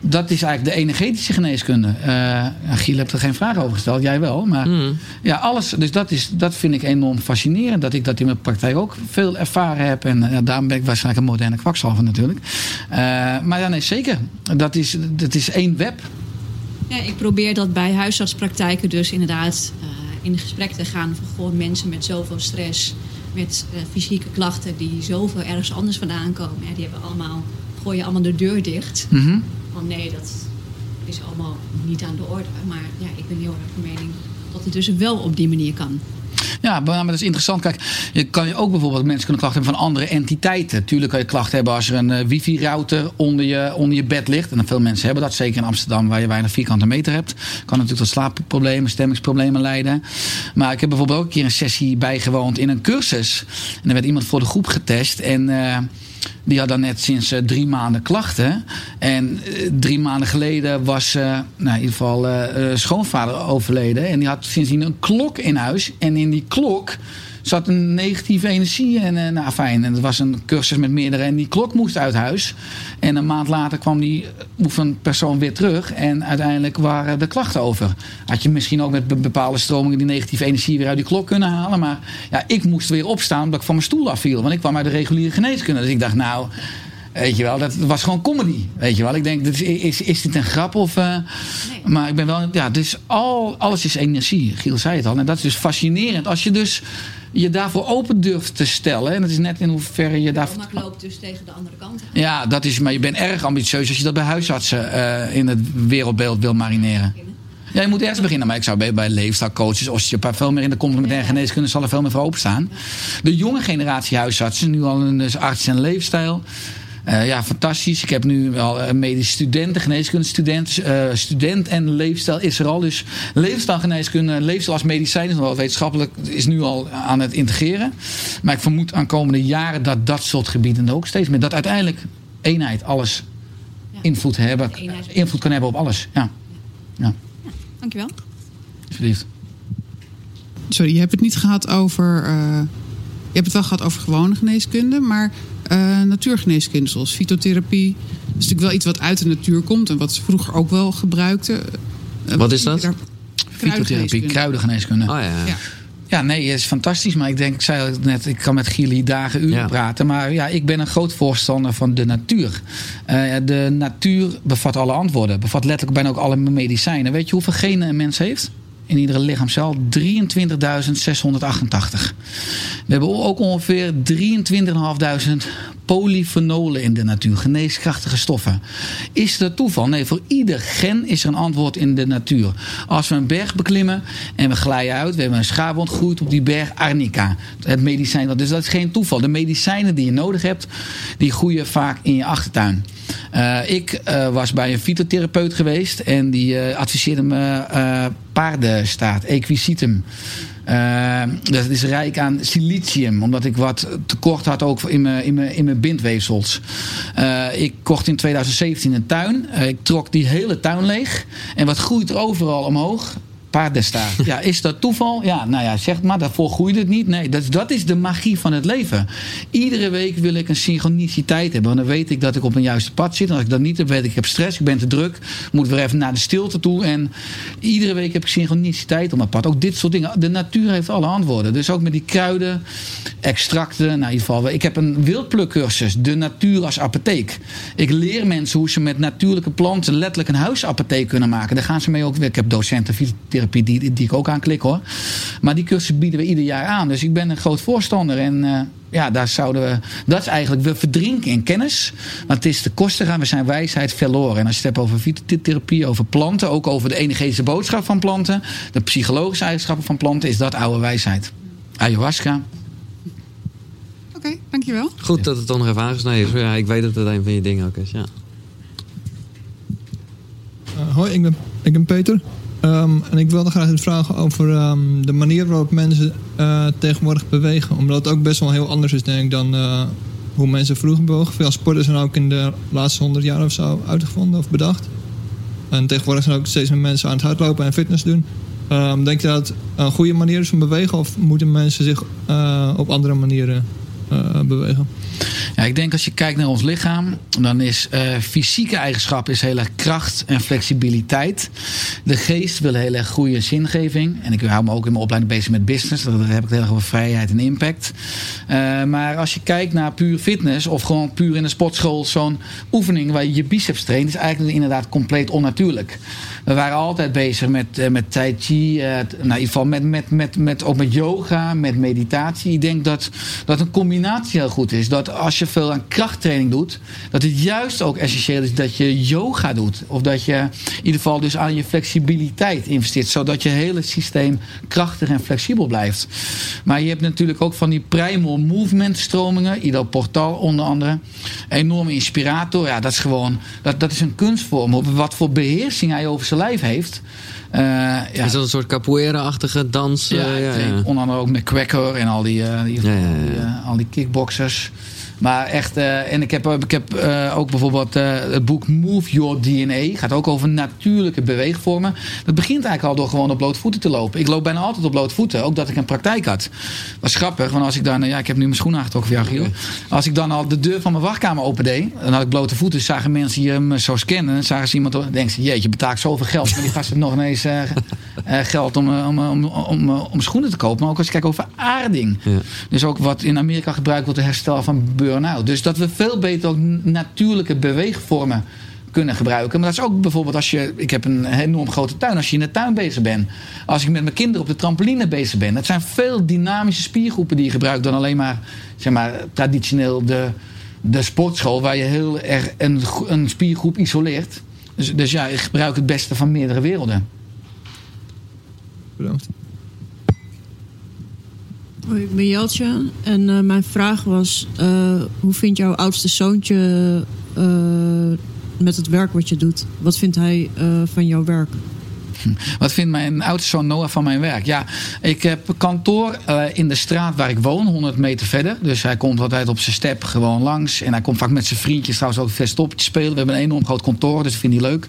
dat is eigenlijk de energetische geneeskunde. Uh, Giel hebt er geen vraag over gesteld. Jij wel. Maar mm. ja, alles. Dus dat, is, dat vind ik enorm fascinerend. Dat ik dat in mijn praktijk ook veel ervaren heb. En uh, daarom ben ik waarschijnlijk een moderne kwakzalver natuurlijk. maar ja, nee, zeker. Dat is, dat is één web. Ja, ik probeer dat bij huisartspraktijken dus inderdaad in gesprek te gaan. Voor gewoon mensen met zoveel stress met uh, fysieke klachten die zoveel ergens anders vandaan komen. Ja, die hebben allemaal, gooien allemaal de deur dicht. Mm -hmm. Van nee, dat is allemaal niet aan de orde. Maar ja, ik ben heel erg van mening dat het dus wel op die manier kan. Ja, maar dat is interessant. Kijk, je kan je ook bijvoorbeeld mensen kunnen klachten hebben van andere entiteiten. Tuurlijk kan je klachten hebben als er een uh, wifi-router onder je, onder je bed ligt. En veel mensen hebben dat, zeker in Amsterdam, waar je weinig vierkante meter hebt. Kan natuurlijk tot slaapproblemen, stemmingsproblemen leiden. Maar ik heb bijvoorbeeld ook een keer een sessie bijgewoond in een cursus. En er werd iemand voor de groep getest. En. Uh, die had dan net sinds uh, drie maanden klachten. En uh, drie maanden geleden was uh, nou, in ieder geval schoonvader overleden. En die had sindsdien een klok in huis. En in die klok zat een negatieve energie. En uh, nou fijn, en het was een cursus met meerdere. En die klok moest uit huis. En een maand later kwam die oefenpersoon weer terug. En uiteindelijk waren de klachten over. Had je misschien ook met bepaalde stromingen die negatieve energie weer uit die klok kunnen halen. Maar ja, ik moest weer opstaan omdat ik van mijn stoel afviel. Want ik kwam uit de reguliere geneeskunde. Dus ik dacht, nou. Weet je wel, dat was gewoon comedy. Weet je wel, ik denk, is, is, is dit een grap? Of, uh, nee. Maar ik ben wel, ja, dus al, alles is energie. Giel zei het al. En dat is dus fascinerend. Als je dus je daarvoor open durft te stellen. En het is net in hoeverre je daarvoor. Maar loopt dus tegen de andere kant. Ja, dat is, maar je bent erg ambitieus als je dat bij huisartsen uh, in het wereldbeeld wil marineren. Ja, je moet ergens beginnen. Maar ik zou bij, bij leefstijlcoaches, als je veel meer in de complementaire geneeskunde, zal er veel meer voor openstaan. De jonge generatie huisartsen, nu al een dus arts en leefstijl. Uh, ja, fantastisch. Ik heb nu al een medische studenten, geneeskunde student. Uh, student en leefstijl is er al. Dus leefstijlgeneeskunde, leefstijl als medicijn is nog wel wetenschappelijk, is nu al aan het integreren. Maar ik vermoed aan komende jaren dat dat soort gebieden ook steeds meer, dat uiteindelijk eenheid alles ja. invloed, hebben, invloed kan hebben op alles. Ja. ja. ja dankjewel. Alsjeblieft. Sorry, je hebt het niet gehad over. Uh, je hebt het wel gehad over gewone geneeskunde, maar uh, natuurgeneeskunde, zoals fytotherapie. Dat is natuurlijk wel iets wat uit de natuur komt en wat ze vroeger ook wel gebruikten. Uh, wat is dat? Fytotherapie, kruidengeneeskunde. Oh ja. ja. Ja, nee, het is fantastisch. Maar ik denk, ik zei het net, ik kan met Gili dagen, uren Ja. praten. Maar ja, ik ben een groot voorstander van de natuur. Eh, de natuur bevat alle antwoorden. Bevat letterlijk bijna ook alle medicijnen. Weet je hoeveel genen een mens heeft? In iedere lichaamcel 23.688. We hebben ook ongeveer 23.500 polyfenolen in de natuur. Geneeskrachtige stoffen. Is dat toeval? Nee, voor ieder gen is er een antwoord in de natuur. Als we een berg beklimmen en we glijden uit. We hebben een schaapwond groeit op die berg arnica. Het medicijn. Dus dat is geen toeval. De medicijnen die je nodig hebt, die groeien vaak in je achtertuin. Eh, ik eh, was bij een fytotherapeut geweest en die eh, adviseerde me paardenstaart, equisitum. Dat is rijk aan silicium, omdat ik wat tekort had ook in mijn, in mijn, in mijn bindweefsels. Ik kocht in 2017 een tuin. Ik trok die hele tuin leeg. En wat groeit er overal omhoog? Paardenstaart. Ja, is dat toeval? Ja, nou ja, zeg maar, daarvoor groeit het niet. Nee, dat, dat is de magie van het leven. Iedere week wil ik een synchroniciteit hebben. Want dan weet ik dat ik op een juiste pad zit. Als ik dat niet heb, weet ik, ik heb stress, ik ben te druk. Moet weer even naar de stilte toe. En iedere week heb ik synchroniciteit op mijn pad. Ook dit soort dingen. De natuur heeft alle antwoorden. Dus ook met die kruiden, extracten. Nou, in ieder geval, ik heb een wildplukcursus. De natuur als apotheek. Ik leer mensen hoe ze met natuurlijke planten letterlijk een huisapotheek kunnen maken. Daar gaan ze mee ook weer. Ik heb docenten fysiotherapie die, die ik ook aanklik hoor. Maar die cursus bieden we ieder jaar aan. Dus ik ben een groot voorstander. En eh, ja, daar zouden we. Dat is eigenlijk. We verdrinken in kennis. Maar het is te kosten gaan. We zijn wijsheid verloren. En als je het hebt over fytotherapie, over planten. Ook over de energetische boodschap van planten. De psychologische eigenschappen van planten. Is dat oude wijsheid. Ayahuasca. Oké, dankjewel. Goed dat het toch nog even aangesneden is. Ja, ik weet dat het een van je dingen ook is. Ja. Uh, hoi, ik ben, ik ben Peter. Um, en ik wilde graag het vragen over um, de manier waarop mensen uh, tegenwoordig bewegen. Omdat het ook best wel heel anders is, denk ik, dan uh, hoe mensen vroeger bewogen. Veel sporten zijn ook in de laatste honderd jaar of zo uitgevonden of bedacht. En tegenwoordig zijn ook steeds meer mensen aan het hardlopen en fitness doen. Um, denk je dat het een goede manier is van bewegen? Of moeten mensen zich uh, op andere manieren bewegen? Ja, ik denk als je kijkt naar ons lichaam, dan is uh, fysieke eigenschap is heel erg kracht en flexibiliteit. De geest wil heel erg goede zingeving. En ik hou me ook in mijn opleiding bezig met business. Dan heb ik heel erg over vrijheid en impact. Uh, maar als je kijkt naar puur fitness of gewoon puur in de sportschool, zo'n oefening waar je je biceps traint, is eigenlijk inderdaad compleet onnatuurlijk. We waren altijd bezig met, met tai chi, nou, in ieder geval met, met, met, met, ook met yoga, met meditatie. Ik denk dat, dat een combinatie heel goed is. Dat als je veel aan krachttraining doet, dat het juist ook essentieel is dat je yoga doet. Of dat je in ieder geval dus aan je flexibiliteit investeert, zodat je hele systeem krachtig en flexibel blijft. Maar je hebt natuurlijk ook van die primal movement stromingen, Ido Portal onder andere. Enorme inspirator. Ja, dat is gewoon, dat, dat is een kunstvorm. Wat voor beheersing hij over zijn lijf heeft. Uh, ja. Is dat een soort capoeira-achtige dans? Ja, ja, ja, onder andere ook met Quacker en al die, ja, die al die kickboxers. Maar echt, uh, en ik heb, ik heb uh, ook bijvoorbeeld uh, het boek Move Your DNA. Gaat ook over natuurlijke beweegvormen. Dat begint eigenlijk al door gewoon op blootvoeten te lopen. Ik loop bijna altijd op blootvoeten, ook dat ik een praktijk had. Dat is grappig, want als ik dan, ja, ik heb nu mijn schoenen aangetrokken voor jou, Giel. Als ik dan al de deur van mijn wachtkamer opendeed, dan had ik blote voeten, zagen mensen die me zo scannen. Dan zagen ze iemand, dan denken ze, jeetje, betaalt zoveel geld. Maar die gasten nog ineens geld om, om, om, om, om, schoenen te kopen. Maar ook als je kijkt over aarding. Ja. Dus ook wat in Amerika gebruikt wordt, het herstel van burn-out. Dus dat we veel beter natuurlijke beweegvormen kunnen gebruiken. Maar dat is ook bijvoorbeeld als je... Ik heb een enorm grote tuin. Als je in de tuin bezig bent. Als ik met mijn kinderen op de trampoline bezig ben. Dat zijn veel dynamische spiergroepen die je gebruikt... dan alleen maar, zeg maar traditioneel de, de sportschool... waar je heel erg een, een spiergroep isoleert. Dus, dus ja, ik gebruik het beste van meerdere werelden. Bedankt. Hoi, ik ben Jeltje en uh, mijn vraag was: uh, hoe vindt jouw oudste zoontje uh, met het werk wat je doet? Wat vindt hij van jouw werk? Wat vindt mijn oudste zoon Noah van mijn werk? Ja, ik heb kantoor uh, in de straat waar ik woon, 100 meter verder. Dus hij komt altijd op zijn step gewoon langs. En hij komt vaak met zijn vriendjes trouwens ook verstoppertje spelen. We hebben een enorm groot kantoor, dus dat vindt hij leuk.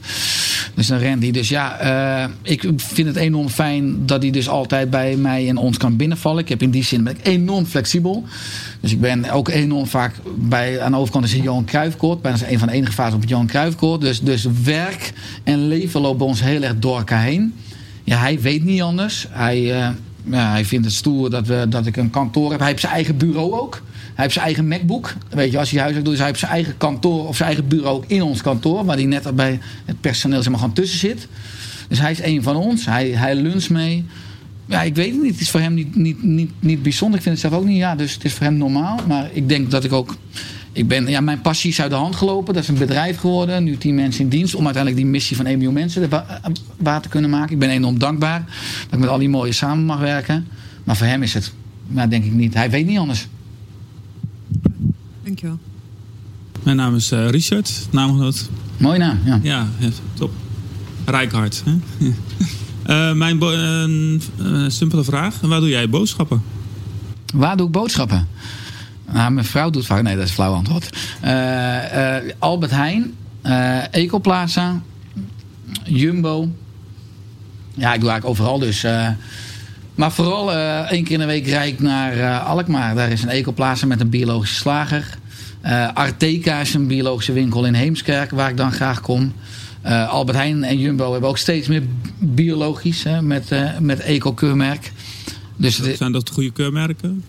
Dus dan rent hij. Dus ja, uh, ik vind het enorm fijn dat hij dus altijd bij mij en ons kan binnenvallen. Ik heb in die zin ben ik enorm flexibel. Dus ik ben ook enorm vaak bij, aan de overkant is het Johan Cruijffkoord. Bijna een van de enige fases op het Johan Cruijffkoord. Dus, dus werk en leven lopen bij ons heel erg door elkaar heen. Ja, hij weet niet anders. Hij, uh, ja, hij vindt het stoer dat, we, dat ik een kantoor heb. Hij heeft zijn eigen bureau ook. Hij heeft zijn eigen MacBook. Weet je, als hij huiswerk doet, hij heeft zijn eigen kantoor of zijn eigen bureau in ons kantoor. Waar hij net bij het personeel zeg maar, gewoon tussen zit. Dus hij is een van ons. Hij, hij luncht mee. Ja, ik weet het niet. Het is voor hem niet, niet, niet, niet bijzonder. Ik vind het zelf ook niet. Ja, dus het is voor hem normaal. Maar ik denk dat ik ook ik ben, ja, mijn passie is uit de hand gelopen. Dat is een bedrijf geworden. Nu tien mensen in dienst. Om uiteindelijk die missie van 1 miljoen mensen waar te kunnen maken. Ik ben enorm dankbaar dat ik met al die mooie samen mag werken. Maar voor hem is het, nou, denk ik niet. Hij weet niet anders. Dankjewel. Mijn naam is uh, Richard, naamgenoot. Mooie naam, ja. Ja, top. Rijkhard. Hè? uh, mijn uh, simpele vraag. Waar doe jij boodschappen? Waar doe ik boodschappen? Nou, mijn vrouw doet vaak... Nee, dat is flauw antwoord. Uh, Albert Heijn, uh, Ecoplaza, Jumbo. Ja, ik doe eigenlijk overal dus. maar vooral één keer in de week rijd ik naar Alkmaar. Daar is een Ecoplaza met een biologische slager. Arteca is een biologische winkel in Heemskerk, waar ik dan graag kom. Albert Heijn en Jumbo hebben ook steeds meer biologisch hè, met, met eco-keurmerk. Dus zijn dat goede keurmerken?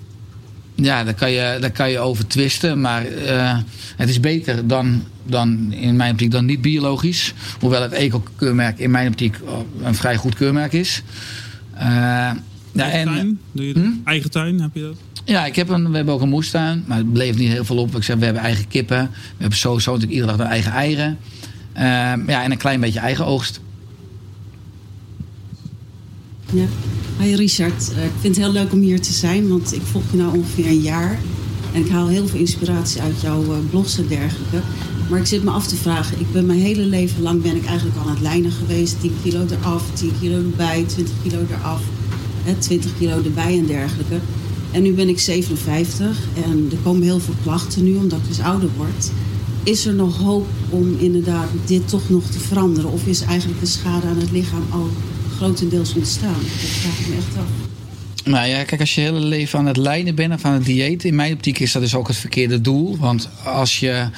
Ja, daar kan je, daar kan je over twisten. Maar uh, het is beter dan, dan in mijn optiek dan niet biologisch. Hoewel het eco-keurmerk in mijn optiek een vrij goed keurmerk is. Uh, ja, en, tuin? Doe je hm? Eigen tuin, heb je dat? Ja, ik heb een, we hebben ook een moestuin. Maar het bleef niet heel veel op. Ik zeg, we hebben eigen kippen. We hebben sowieso natuurlijk iedere dag een eigen eieren. Uh, ja, en een klein beetje eigen oogst. Ja. Hi Richard, eh, ik vind het heel leuk om hier te zijn, want ik volg je nou ongeveer een jaar. En ik haal heel veel inspiratie uit jouw eh, blogs en dergelijke. Maar ik zit me af te vragen, ik ben mijn hele leven lang ben ik eigenlijk al aan het lijnen geweest. 10 kilo eraf, 10 kilo erbij, 20 kilo eraf, hè, 20 kilo erbij en dergelijke. En nu ben ik 57 en er komen heel veel klachten nu omdat ik dus ouder word. Is er nog hoop om inderdaad dit toch nog te veranderen? Of is eigenlijk de schade aan het lichaam al grotendeels ontstaan? Dat vraag ik me echt af. Nou ja, kijk, als je hele leven aan het lijden bent of aan het dieet, in mijn optiek is dat dus ook het verkeerde doel. Want als je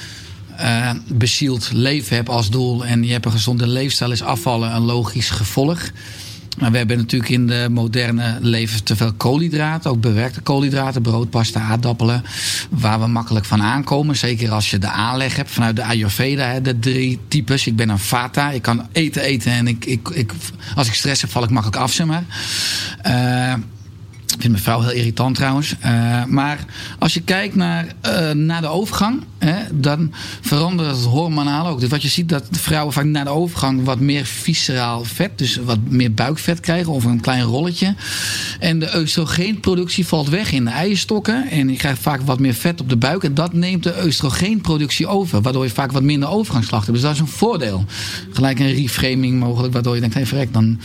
uh, bezield leven hebt als doel en je hebt een gezonde leefstijl, is afvallen een logisch gevolg. Maar we hebben natuurlijk in de moderne leven te veel koolhydraten. Ook bewerkte koolhydraten, brood, pasta, aardappelen. Waar we makkelijk van aankomen. Zeker als je de aanleg hebt vanuit de Ayurveda. De drie types. Ik ben een Vata. Ik kan eten, eten. En ik, ik, ik, als ik stress heb, val ik makkelijk af, zeg maar. Uh, ik vind mijn vrouw heel irritant trouwens. Uh, maar als je kijkt naar, uh, naar de overgang, hè, dan verandert het hormonaal ook. Dus wat je ziet dat vrouwen vaak na de overgang wat meer visceraal vet, dus wat meer buikvet krijgen of een klein rolletje. En de oestrogeenproductie valt weg in de eierstokken. En je krijgt vaak wat meer vet op de buik. En dat neemt de oestrogeenproductie over. Waardoor je vaak wat minder overgangsslag hebt. Dus dat is een voordeel. Gelijk een reframing mogelijk. Waardoor je denkt, hé hey, verrek, dan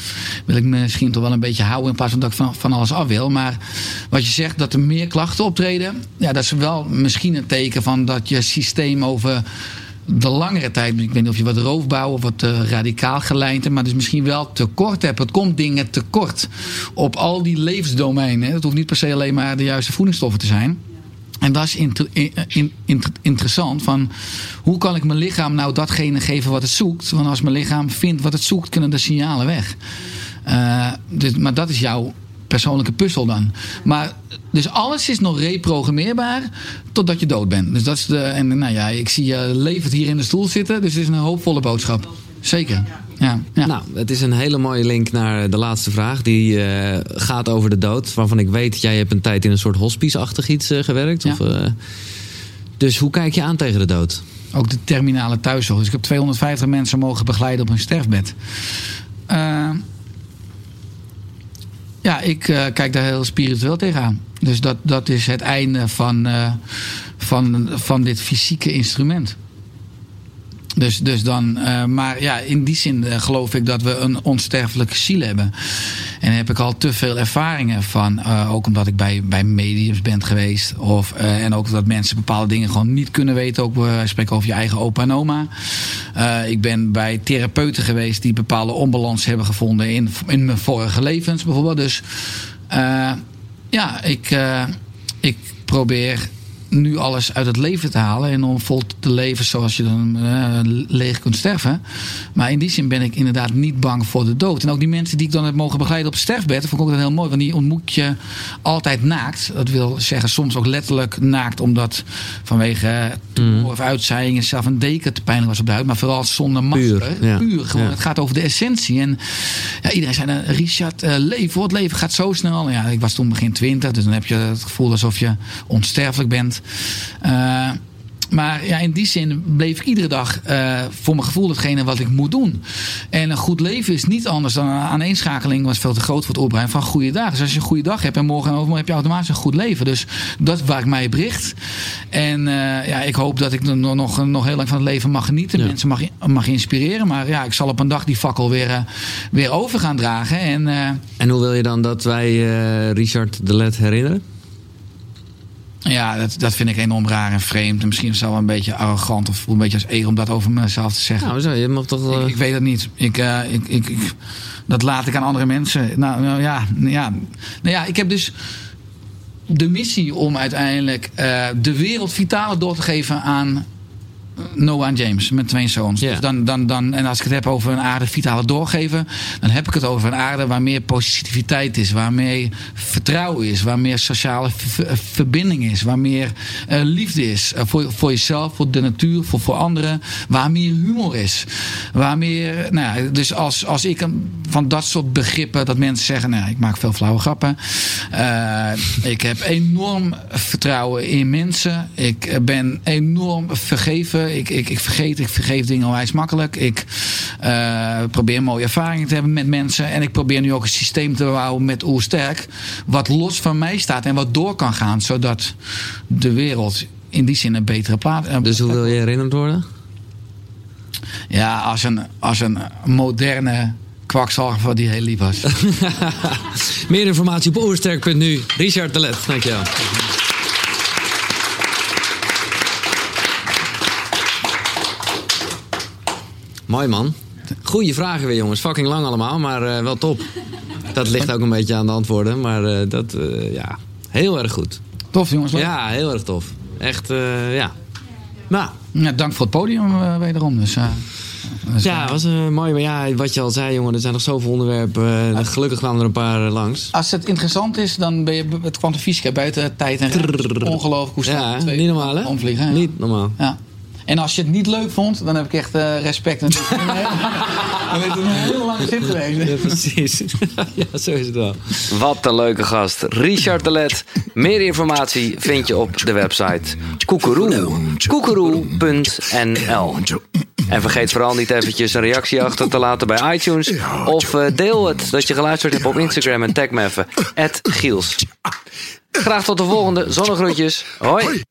wil ik misschien toch wel een beetje houden. In plaats van dat ik van, van alles af wil. Maar wat je zegt, dat er meer klachten optreden. Ja, dat is wel misschien een teken van dat je systeem over de langere tijd, ik weet niet of je wat roofbouw of wat uh, radicaal geleid maar dus misschien wel tekort hebt. Het komt dingen tekort op al die levensdomeinen. Het hoeft niet per se alleen maar de juiste voedingsstoffen te zijn. En dat is inter, in, in, interessant. Van hoe kan ik mijn lichaam nou datgene geven wat het zoekt? Want als mijn lichaam vindt wat het zoekt, kunnen de signalen weg. Uh, dus, maar dat is jouw persoonlijke puzzel dan. Maar, dus alles is nog reprogrammeerbaar totdat je dood bent. Dus dat is de, en nou ja, ik zie je levend hier in de stoel zitten. Dus het is een hoopvolle boodschap. Zeker. Ja, ja. Nou, het is een hele mooie link naar de laatste vraag. Die uh, gaat over de dood. Waarvan ik weet, jij hebt een tijd in een soort hospice-achtig iets uh, gewerkt. Ja. Of, uh, dus hoe kijk je aan tegen de dood? Ook de terminale thuiszorg. Dus ik heb 250 mensen mogen begeleiden op hun sterfbed. Ja, ik uh, kijk daar heel spiritueel tegenaan. Dus dat, dat is het einde van, uh, van, van dit fysieke instrument. Dus, dus dan, uh, maar ja, in die zin geloof ik dat we een onsterfelijke ziel hebben. En daar heb ik al te veel ervaringen van. Uh, ook omdat ik bij, bij mediums ben geweest. Of, en ook dat mensen bepaalde dingen gewoon niet kunnen weten. Ook we spreken over je eigen opa en oma. ik ben bij therapeuten geweest die bepaalde onbalans hebben gevonden in, in mijn vorige levens bijvoorbeeld. Dus ja, ik, ik probeer nu alles uit het leven te halen en om vol te leven zoals je dan eh, leeg kunt sterven. Maar in die zin ben ik inderdaad niet bang voor de dood. En ook die mensen die ik dan heb mogen begeleiden op het sterfbed, vond ik ook dat heel mooi. Want die ontmoet je altijd naakt. Dat wil zeggen soms ook letterlijk naakt, omdat vanwege tumor of uitzaaiingen zelf een deken te pijnlijk was op de huid. Maar vooral zonder masker. Puur, ja. Puur gewoon. Ja. Het gaat over de essentie. En ja, iedereen zei, dan, Richard, eh leven het leven gaat zo snel. Ja, ik was toen begin twintig, dus dan heb je het gevoel alsof je onsterfelijk bent. Eh, maar ja, in die zin bleef ik iedere dag eh, voor mijn gevoel hetgene wat ik moet doen. En een goed leven is niet anders dan een aaneenschakeling, was veel te groot voor het opbreiden, van goede dagen. Dus als je een goede dag hebt en morgen en overmorgen heb je automatisch een goed leven. Dus dat is waar ik mij bericht. En eh, ja, ik hoop dat ik nog, nog, nog heel lang van het leven mag genieten. Mensen mag, mag inspireren. Maar ja, ik zal op een dag die fakkel weer, weer over gaan dragen. En, En hoe wil je dan dat wij Richard de Let herinneren? Ja, dat, dat vind ik enorm raar en vreemd. En misschien zelf een beetje arrogant of een beetje als eer om dat over mezelf te zeggen. Nou, zo, je mag toch. Ik, ik weet het niet. Ik, eh, ik, ik, ik- dat laat ik aan andere mensen. Nou, nou ja, ja. Nou ja, ik heb dus de missie om uiteindelijk eh, de wereld vitaler door te geven aan Noah en James, mijn twee zoons. Dus dan, dan, dan, en als ik het heb over een aarde vitale doorgeven, dan heb ik het over een aarde waar meer positiviteit is, waar meer vertrouwen is, waar meer sociale verbinding is, waar meer eh, liefde is eh, voor, voor jezelf, voor de natuur, voor, voor anderen, waar meer humor is. Waar meer, nou ja, dus als, als ik een- van dat soort begrippen, dat mensen zeggen, nou, ik maak veel flauwe grappen. Eh, ik heb enorm vertrouwen in mensen. Ik ben enorm vergeven. Ik, ik, ik, vergeet, ik vergeef dingen onwijs makkelijk. Ik eh, probeer mooie ervaringen te hebben met mensen. En ik probeer nu ook een systeem te bouwen met Oersterk. Wat los van mij staat en wat door kan gaan. Zodat de wereld in die zin een betere plaats... Dus hoe wil je herinnerd worden? Ja, als een, als een moderne kwakzalver die heel lief was. Meer informatie op oersterk.nu. Richard de Let, dankjewel. Mooi man. Goeie vragen weer jongens. Fucking lang allemaal, maar eh, wel top. Dat ligt ook een beetje aan de antwoorden. Maar eh, dat, eh, ja, heel erg goed. Tof jongens. leuk. Ja, heel erg tof. Echt, ja. Nou. Ja, dank voor het podium wederom. Dus, dus, Ja, was eh, mooi. Maar ja, wat je al zei, jongen, er zijn nog zoveel onderwerpen. Gelukkig kwamen er een paar langs. Als het interessant is, dan ben je het kwantumfysica buiten tijd en. Ongelooflijk hoe snel Ja, twee niet normaal, hè? omvliegen. Niet normaal. Ja. En als je het niet leuk vond, dan heb ik echt eh, respect. Het dan is het een heel lang zit geweest. Ja, precies. ja, zo is het wel. Wat een leuke gast. Richard de Let. Meer informatie vind je op de website koekeroe. koekeroe.nl En vergeet vooral niet eventjes een reactie achter te laten bij iTunes. Of eh, deel het dat je geluisterd hebt op Instagram en tag me even. Giels. Graag tot de volgende. Zonnegroetjes. Hoi.